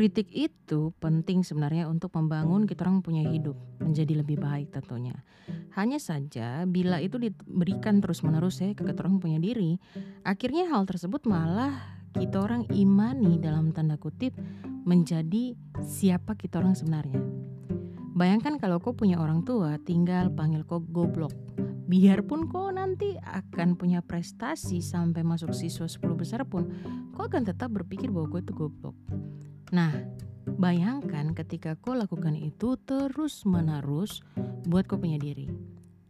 kritik itu penting sebenarnya untuk membangun kita orang punya hidup menjadi lebih baik tentunya. Hanya saja bila itu diberikan terus-menerus ya ke kita orang punya diri, akhirnya hal tersebut malah kita orang imani dalam tanda kutip menjadi siapa kita orang sebenarnya. Bayangkan kalau kau punya orang tua tinggal panggil kau goblok. Biarpun kau nanti akan punya prestasi sampai masuk siswa 10 besar pun, kau akan tetap berpikir bahwa gue itu goblok. Nah, bayangkan ketika kau lakukan itu terus menerus buat kau punya diri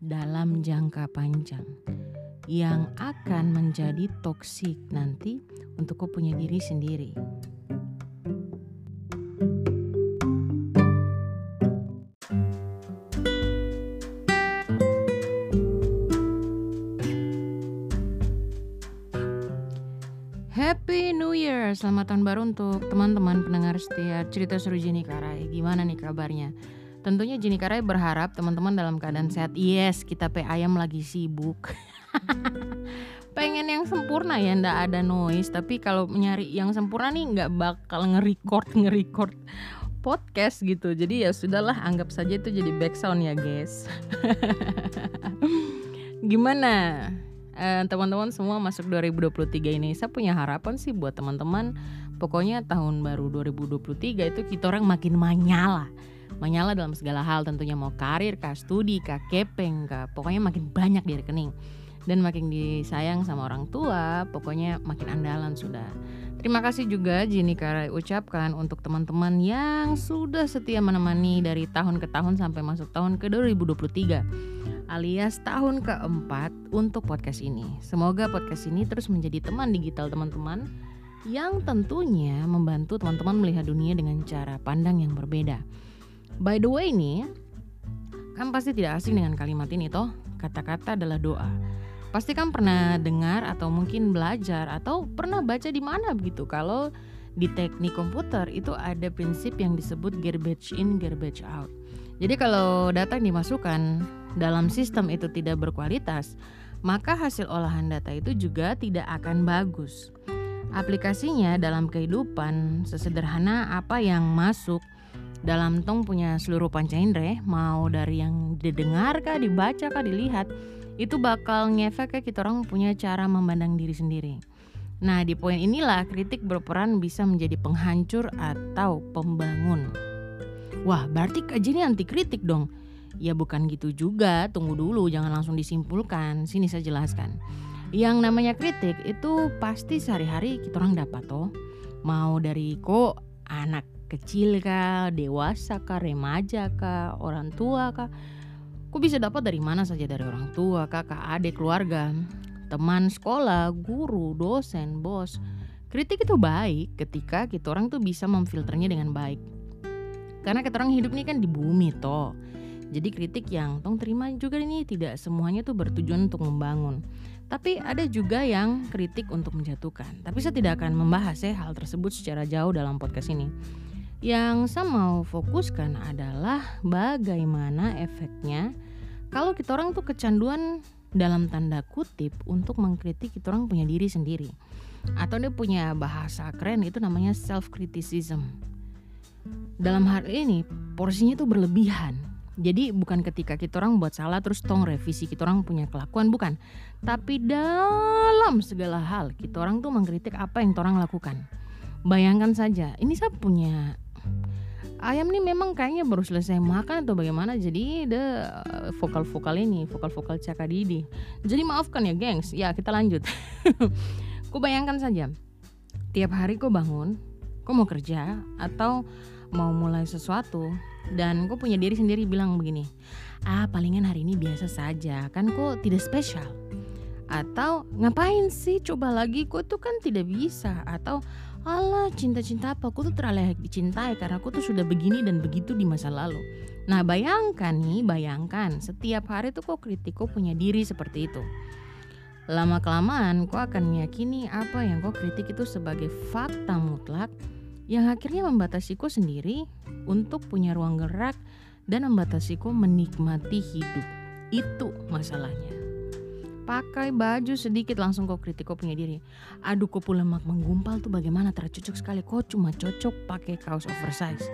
dalam jangka panjang yang akan menjadi toksik nanti untuk kau punya diri sendiri. Selamat tahun baru untuk teman-teman pendengar setia cerita seru Jenny Karai. Gimana nih kabarnya? Tentunya Jenny Karai berharap teman-teman dalam keadaan sehat. Yes, kita pe ayam lagi sibuk. Pengen yang sempurna ya, ndak ada noise. Tapi kalau nyari yang sempurna nih nggak bakal nge-record nge-record podcast gitu. Jadi ya sudahlah, anggap saja itu jadi background ya guys. Gimana? Teman teman-teman semua masuk 2023 ini. Saya punya harapan sih buat teman-teman. Pokoknya tahun baru 2023 itu kita orang makin menyala menyala dalam segala hal. Tentunya mau karir kah studi kah kepeng kah. Pokoknya makin banyak di rekening. Dan makin disayang sama orang tua pokoknya makin andalan sudah. Terima kasih juga Jini Karai ucapkan untuk teman-teman yang sudah setia menemani dari tahun ke tahun sampai masuk tahun ke 2023 alias tahun keempat untuk podcast ini. Semoga podcast ini terus menjadi teman digital teman-teman yang tentunya membantu teman-teman melihat dunia dengan cara pandang yang berbeda. By the way nih, kan pasti tidak asing dengan kalimat ini toh, kata-kata adalah doa. Pasti kan pernah dengar atau mungkin belajar atau pernah baca di mana begitu kalau di teknik komputer itu ada prinsip yang disebut garbage in garbage out. Jadi kalau data yang dimasukkan dalam sistem itu tidak berkualitas, maka hasil olahan data itu juga tidak akan bagus. Aplikasinya dalam kehidupan sesederhana apa yang masuk dalam tong punya seluruh panca indera, mau dari yang didengar kah, dibaca kah, dilihat, itu bakal ngefek ke kita orang punya cara memandang diri sendiri. Nah, di poin inilah kritik berperan bisa menjadi penghancur atau pembangun. Wah, berarti kajian ini anti kritik dong. Ya bukan gitu juga, tunggu dulu, jangan langsung disimpulkan. Sini saya jelaskan. Yang namanya kritik itu pasti sehari-hari kita orang dapat toh. Mau dari kok anak kecil kah, dewasa kah, remaja kah, orang tua kah Ku bisa dapat dari mana saja dari orang tua, kakak, adik, keluarga, teman sekolah, guru, dosen, bos. Kritik itu baik ketika kita orang tuh bisa memfilternya dengan baik. Karena kita orang hidup ini kan di bumi toh. Jadi kritik yang tong terima juga ini tidak semuanya tuh bertujuan untuk membangun. Tapi ada juga yang kritik untuk menjatuhkan. Tapi saya tidak akan membahas ya hal tersebut secara jauh dalam podcast ini. Yang saya mau fokuskan adalah bagaimana efeknya kalau kita orang tuh kecanduan dalam tanda kutip untuk mengkritik kita orang punya diri sendiri. Atau dia punya bahasa keren itu namanya self criticism. Dalam hal ini porsinya tuh berlebihan. Jadi bukan ketika kita orang buat salah terus tong revisi kita orang punya kelakuan bukan. Tapi dalam segala hal kita orang tuh mengkritik apa yang kita orang lakukan. Bayangkan saja, ini saya punya ayam nih memang kayaknya baru selesai makan atau bagaimana jadi ada eh, vokal-vokal ini vokal-vokal cakadidi jadi maafkan ya gengs ya kita lanjut ku bayangkan saja tiap hari kau bangun kau mau kerja atau mau mulai sesuatu dan kau punya diri sendiri bilang begini ah palingan hari ini biasa saja kan kok tidak spesial. Atau ngapain sih coba lagi? Kok tuh kan tidak bisa. Atau Allah cinta-cinta apa? Aku tuh terlalu dicintai karena aku tuh sudah begini dan begitu di masa lalu. Nah bayangkan nih bayangkan setiap hari tuh kok kritik kok punya diri seperti itu. Lama kelamaan kok akan meyakini apa yang kok kritik itu sebagai fakta mutlak Yang akhirnya membatasi kok sendiri untuk punya ruang gerak dan membatasi kok menikmati hidup. Itu masalahnya. Pakai baju sedikit langsung kau kritik kau punya diri. Aduh kau lemak menggumpal tuh bagaimana? Tercocok sekali. Kau cuma cocok pakai kaos oversize.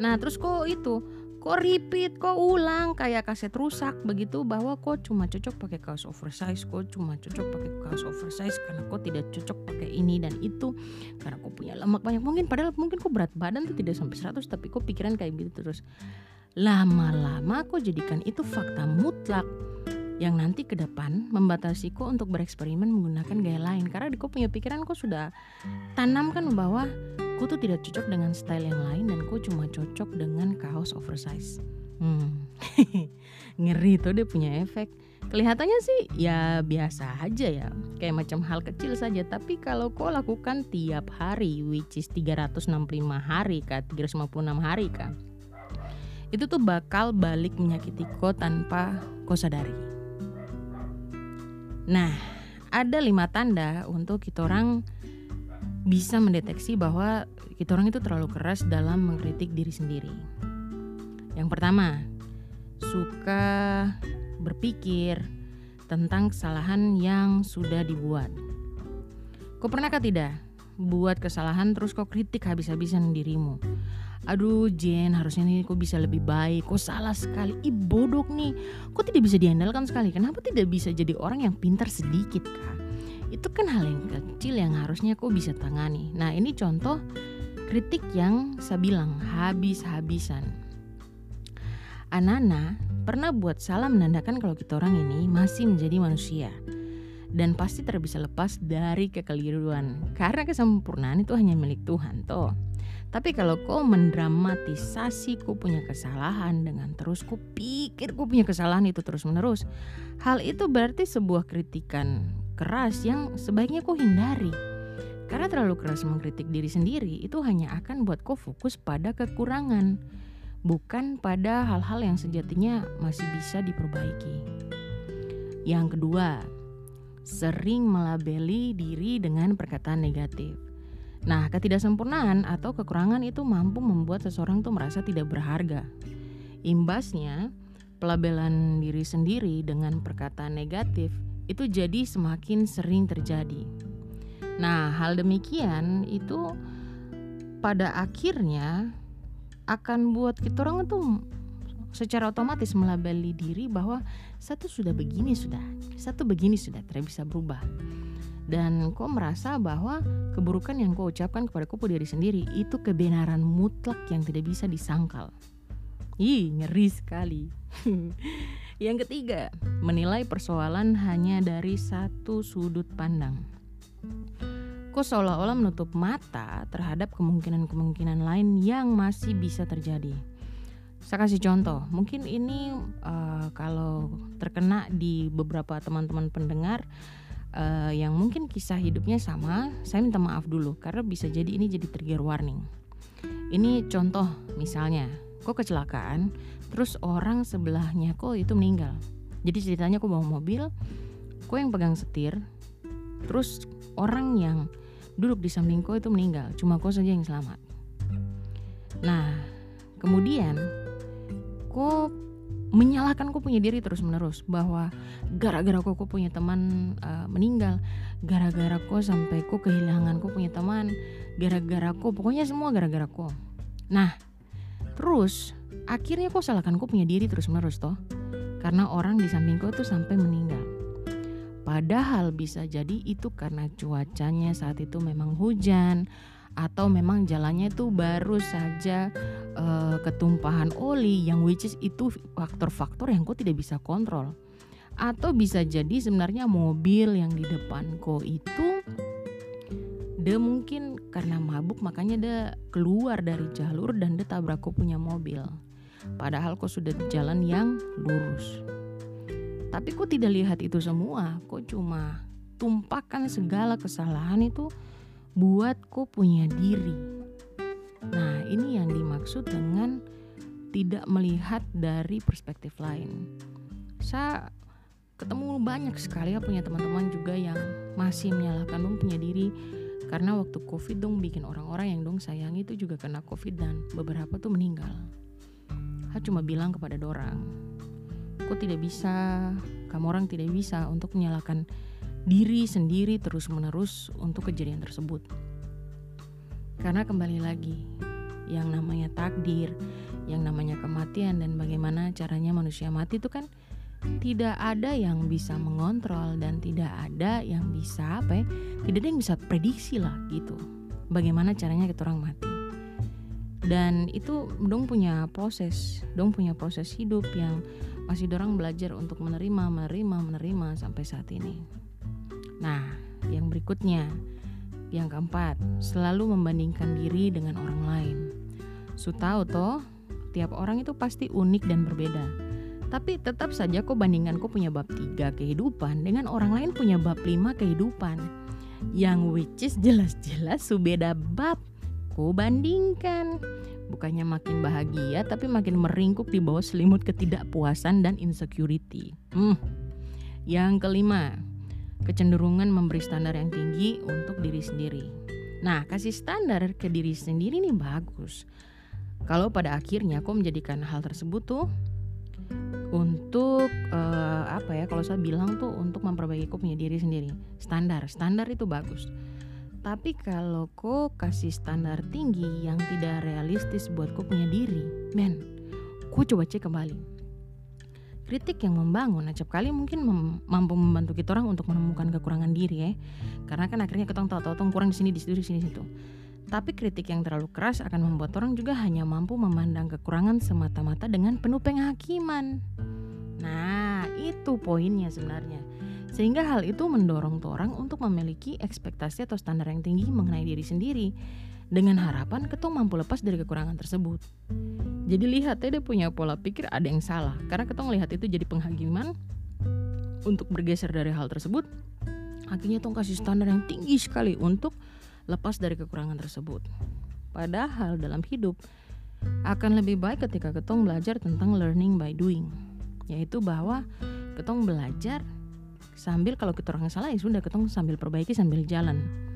Nah terus kok itu kok repeat kok ulang kayak kaset rusak begitu. Bahwa kok cuma cocok pakai kaos oversize kok cuma cocok pakai kaos oversize karena kok tidak cocok pakai ini dan itu. Karena kok punya lemak banyak. Mungkin padahal mungkin kok berat badan tuh tidak sampai 100 tapi kok pikiran kayak gitu terus. Lama-lama kok jadikan itu fakta mutlak yang nanti ke depan membatasi kok untuk bereksperimen menggunakan gaya lain karena kok punya pikiran kok sudah tanamkan bahwa Ku tuh tidak cocok dengan style yang lain dan ku cuma cocok dengan kaos oversize. Hmm. Ngeri tuh dia punya efek. Kelihatannya sih ya biasa aja ya, kayak macam hal kecil saja. Tapi kalau kau lakukan tiap hari, which is 365 hari kah, 356 hari kah, itu tuh bakal balik menyakiti kau tanpa kau sadari. Nah, ada lima tanda untuk kita orang bisa mendeteksi bahwa kita orang itu terlalu keras dalam mengkritik diri sendiri. Yang pertama, suka berpikir tentang kesalahan yang sudah dibuat. Kau pernahkah tidak buat kesalahan terus kau kritik habis-habisan dirimu? Aduh Jen harusnya nih kok bisa lebih baik Kok salah sekali Ih bodoh nih Kok tidak bisa diandalkan sekali Kenapa tidak bisa jadi orang yang pintar sedikit kak itu kan hal yang kecil yang harusnya kau bisa tangani. Nah ini contoh kritik yang saya bilang habis-habisan. Anana pernah buat salah menandakan kalau kita orang ini masih menjadi manusia dan pasti tidak bisa lepas dari kekeliruan karena kesempurnaan itu hanya milik Tuhan toh. Tapi kalau kau mendramatisasi kau punya kesalahan dengan terus kau pikir kau punya kesalahan itu terus menerus, hal itu berarti sebuah kritikan keras yang sebaiknya kau hindari. Karena terlalu keras mengkritik diri sendiri itu hanya akan buat kau fokus pada kekurangan, bukan pada hal-hal yang sejatinya masih bisa diperbaiki. Yang kedua, sering melabeli diri dengan perkataan negatif. Nah, ketidaksempurnaan atau kekurangan itu mampu membuat seseorang tuh merasa tidak berharga. Imbasnya, pelabelan diri sendiri dengan perkataan negatif itu jadi semakin sering terjadi. Nah, hal demikian itu pada akhirnya akan buat kita orang itu secara otomatis melabeli diri bahwa satu sudah begini sudah, satu begini sudah tidak bisa berubah. Dan kau merasa bahwa keburukan yang kau ucapkan kepada kau diri sendiri itu kebenaran mutlak yang tidak bisa disangkal. Ih, ngeri sekali. Yang ketiga, menilai persoalan hanya dari satu sudut pandang. Kok seolah-olah menutup mata terhadap kemungkinan-kemungkinan lain yang masih bisa terjadi. Saya kasih contoh, mungkin ini uh, kalau terkena di beberapa teman-teman pendengar uh, yang mungkin kisah hidupnya sama, saya minta maaf dulu karena bisa jadi ini jadi trigger warning. Ini contoh misalnya, kok kecelakaan, terus orang sebelahnya kok itu meninggal jadi ceritanya aku bawa mobil kok yang pegang setir terus orang yang duduk di samping kok itu meninggal cuma kok saja yang selamat nah kemudian kok menyalahkan kok punya diri terus menerus bahwa gara-gara kok punya teman uh, meninggal gara-gara kok sampai kok kehilangan kok punya teman gara-gara kok pokoknya semua gara-gara kok nah terus akhirnya kok salahkan kok punya diri terus menerus toh karena orang di samping kau tuh sampai meninggal. Padahal bisa jadi itu karena cuacanya saat itu memang hujan atau memang jalannya itu baru saja uh, ketumpahan oli yang which is itu faktor-faktor yang kau tidak bisa kontrol atau bisa jadi sebenarnya mobil yang di depan kau itu dia mungkin karena mabuk makanya dia keluar dari jalur dan dia tabrak kau punya mobil Padahal kok sudah di jalan yang lurus. Tapi kok tidak lihat itu semua, kok cuma tumpahkan segala kesalahan itu buat kok punya diri. Nah, ini yang dimaksud dengan tidak melihat dari perspektif lain. Saya ketemu banyak sekali ya punya teman-teman juga yang masih menyalahkan dong punya diri karena waktu covid dong bikin orang-orang yang dong sayang itu juga kena covid dan beberapa tuh meninggal. Aku cuma bilang kepada dorang, kok tidak bisa kamu orang tidak bisa untuk menyalahkan diri sendiri terus-menerus untuk kejadian tersebut. Karena kembali lagi, yang namanya takdir, yang namanya kematian dan bagaimana caranya manusia mati itu kan tidak ada yang bisa mengontrol dan tidak ada yang bisa apa ya, tidak ada yang bisa prediksi lah gitu. Bagaimana caranya kita orang mati. Dan itu dong punya proses, dong punya proses hidup yang masih dorang belajar untuk menerima, menerima, menerima sampai saat ini. Nah, yang berikutnya, yang keempat, selalu membandingkan diri dengan orang lain. Su tahu toh, tiap orang itu pasti unik dan berbeda. Tapi tetap saja kok bandingkan kok punya bab tiga kehidupan dengan orang lain punya bab lima kehidupan. Yang which is jelas-jelas su beda bab. Kok bandingkan. Bukannya makin bahagia tapi makin meringkuk di bawah selimut ketidakpuasan dan insecurity. Hmm. Yang kelima, kecenderungan memberi standar yang tinggi untuk diri sendiri. Nah, kasih standar ke diri sendiri ini bagus. Kalau pada akhirnya kau menjadikan hal tersebut tuh untuk uh, apa ya kalau saya bilang tuh untuk memperbaiki kau punya diri sendiri standar standar itu bagus tapi kalau kau kasih standar tinggi yang tidak realistis buat kau punya diri men kau coba cek kembali kritik yang membangun. Acap kali mungkin mem mampu membantu kita orang untuk menemukan kekurangan diri ya. Karena kan akhirnya kita tahu-tahu kurang di sini di situ di sini situ. Tapi kritik yang terlalu keras akan membuat orang juga hanya mampu memandang kekurangan semata-mata dengan penuh penghakiman. Nah itu poinnya sebenarnya. Sehingga hal itu mendorong orang untuk memiliki ekspektasi atau standar yang tinggi mengenai diri sendiri dengan harapan ketong mampu lepas dari kekurangan tersebut. Jadi lihat ya dia punya pola pikir ada yang salah. Karena kita ngelihat itu jadi penghakiman untuk bergeser dari hal tersebut. Akhirnya tong kasih standar yang tinggi sekali untuk lepas dari kekurangan tersebut. Padahal dalam hidup akan lebih baik ketika ketong belajar tentang learning by doing. Yaitu bahwa ketong belajar sambil kalau kita orang salah ya sudah ketong sambil perbaiki sambil jalan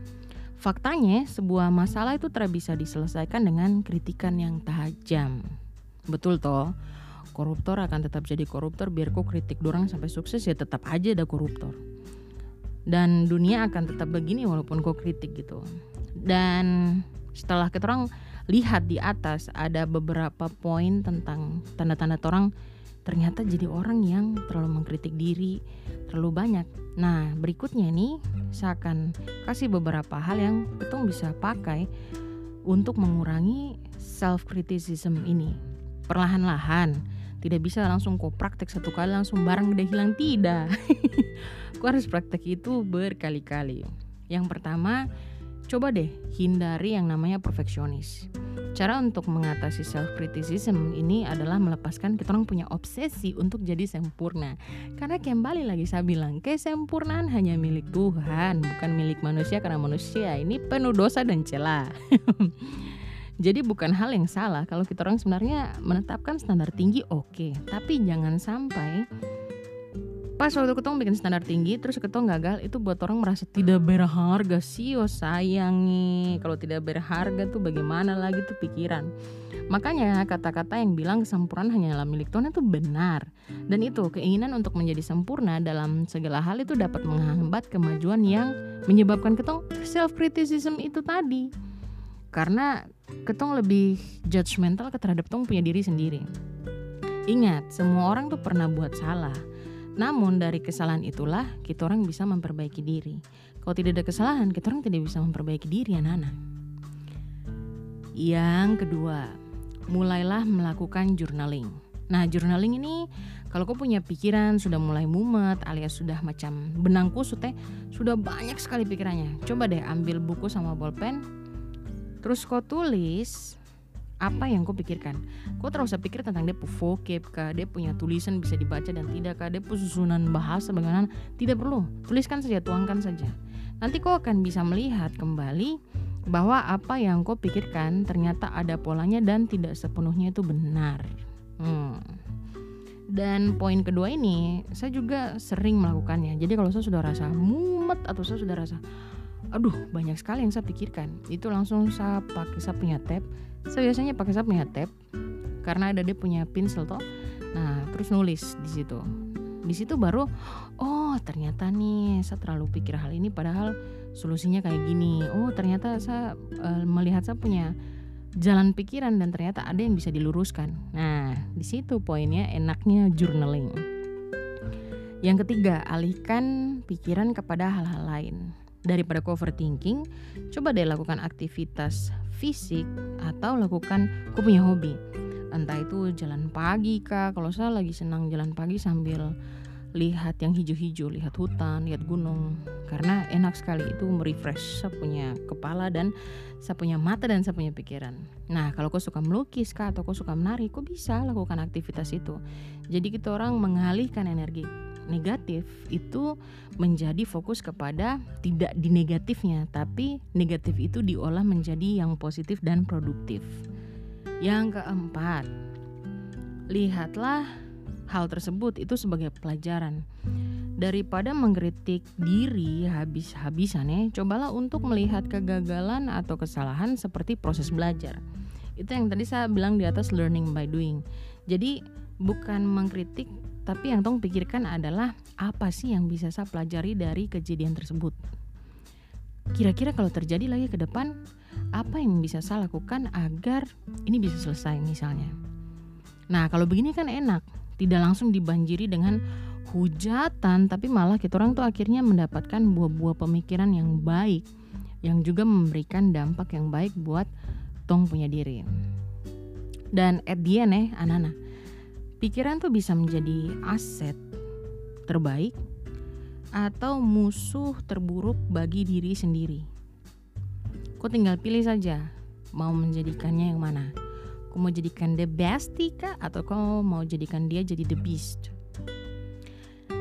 Faktanya, sebuah masalah itu tidak bisa diselesaikan dengan kritikan yang tajam. Betul toh? Koruptor akan tetap jadi koruptor biar kok kritik dorang sampai sukses ya tetap aja ada koruptor. Dan dunia akan tetap begini walaupun kok kritik gitu. Dan setelah kita orang lihat di atas ada beberapa poin tentang tanda-tanda orang ternyata jadi orang yang terlalu mengkritik diri terlalu banyak. Nah, berikutnya nih saya akan kasih beberapa hal yang kita bisa pakai untuk mengurangi self criticism ini. Perlahan-lahan tidak bisa langsung kok praktek satu kali langsung barang udah hilang tidak. Kau harus praktek itu berkali-kali. Yang pertama coba deh hindari yang namanya perfeksionis. Cara untuk mengatasi self criticism ini adalah melepaskan kita orang punya obsesi untuk jadi sempurna. Karena kembali lagi saya bilang kesempurnaan hanya milik Tuhan bukan milik manusia. Karena manusia ini penuh dosa dan celah. Jadi bukan hal yang salah kalau kita orang sebenarnya menetapkan standar tinggi oke, okay. tapi jangan sampai pas waktu ketong bikin standar tinggi terus ketong gagal itu buat orang merasa tidak berharga sih oh sayangi kalau tidak berharga tuh bagaimana lagi tuh pikiran makanya kata-kata yang bilang kesempurnaan hanyalah milik Tuhan itu benar dan itu keinginan untuk menjadi sempurna dalam segala hal itu dapat menghambat kemajuan yang menyebabkan ketong self criticism itu tadi karena ketong lebih judgmental terhadap tong punya diri sendiri. Ingat, semua orang tuh pernah buat salah. Namun dari kesalahan itulah kita orang bisa memperbaiki diri. Kalau tidak ada kesalahan, kita orang tidak bisa memperbaiki diri anak-anak. Yang kedua, mulailah melakukan journaling. Nah, journaling ini kalau kau punya pikiran sudah mulai mumet alias sudah macam benang kusut teh, sudah banyak sekali pikirannya. Coba deh ambil buku sama bolpen, Terus kau tulis apa yang kau pikirkan. Kau terus usah pikir tentang dia vocab kah, dia punya tulisan bisa dibaca dan tidak kah, dia susunan bahasa bagaimana. Tidak perlu, tuliskan saja, tuangkan saja. Nanti kau akan bisa melihat kembali bahwa apa yang kau pikirkan ternyata ada polanya dan tidak sepenuhnya itu benar. Hmm. Dan poin kedua ini, saya juga sering melakukannya. Jadi kalau saya sudah rasa mumet atau saya sudah rasa aduh banyak sekali yang saya pikirkan itu langsung saya pakai saya punya tab saya biasanya pakai saya punya tab karena ada dia punya pinsel toh. Nah terus nulis di situ. Di situ baru oh ternyata nih saya terlalu pikir hal ini padahal solusinya kayak gini. Oh ternyata saya uh, melihat saya punya jalan pikiran dan ternyata ada yang bisa diluruskan. Nah di situ poinnya enaknya journaling. Yang ketiga alihkan pikiran kepada hal-hal lain. Daripada overthinking, coba deh lakukan aktivitas fisik atau lakukan aku punya hobi. Entah itu jalan pagi kah, kalau saya lagi senang jalan pagi sambil lihat yang hijau-hijau, lihat hutan, lihat gunung. Karena enak sekali itu merefresh saya punya kepala dan saya punya mata dan saya punya pikiran. Nah, kalau kau suka melukis kah atau kau suka menari, kau bisa lakukan aktivitas itu. Jadi kita orang mengalihkan energi negatif itu menjadi fokus kepada tidak di negatifnya, tapi negatif itu diolah menjadi yang positif dan produktif. Yang keempat, lihatlah hal tersebut itu sebagai pelajaran. Daripada mengkritik diri habis-habisan ya, cobalah untuk melihat kegagalan atau kesalahan seperti proses belajar. Itu yang tadi saya bilang di atas learning by doing. Jadi bukan mengkritik tapi yang tong pikirkan adalah apa sih yang bisa saya pelajari dari kejadian tersebut. Kira-kira kalau terjadi lagi ke depan, apa yang bisa saya lakukan agar ini bisa selesai misalnya. Nah kalau begini kan enak, tidak langsung dibanjiri dengan hujatan, tapi malah kita orang tuh akhirnya mendapatkan buah-buah pemikiran yang baik, yang juga memberikan dampak yang baik buat tong punya diri. Dan at the end eh, anak-anak, Pikiran tuh bisa menjadi aset terbaik atau musuh terburuk bagi diri sendiri. Kau tinggal pilih saja mau menjadikannya yang mana. Kau mau jadikan the best kah atau kau mau jadikan dia jadi the beast?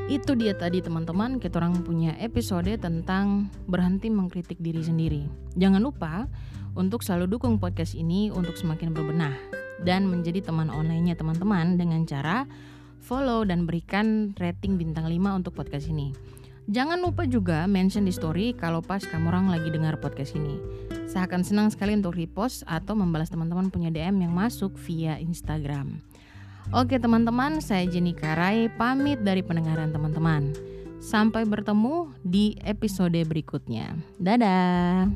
Itu dia tadi teman-teman, kita orang punya episode tentang berhenti mengkritik diri sendiri. Jangan lupa untuk selalu dukung podcast ini untuk semakin berbenah dan menjadi teman online-nya teman-teman dengan cara follow dan berikan rating bintang 5 untuk podcast ini. Jangan lupa juga mention di story kalau pas kamu orang lagi dengar podcast ini. Saya akan senang sekali untuk repost atau membalas teman-teman punya DM yang masuk via Instagram. Oke teman-teman, saya Jenny Karai pamit dari pendengaran teman-teman. Sampai bertemu di episode berikutnya. Dadah.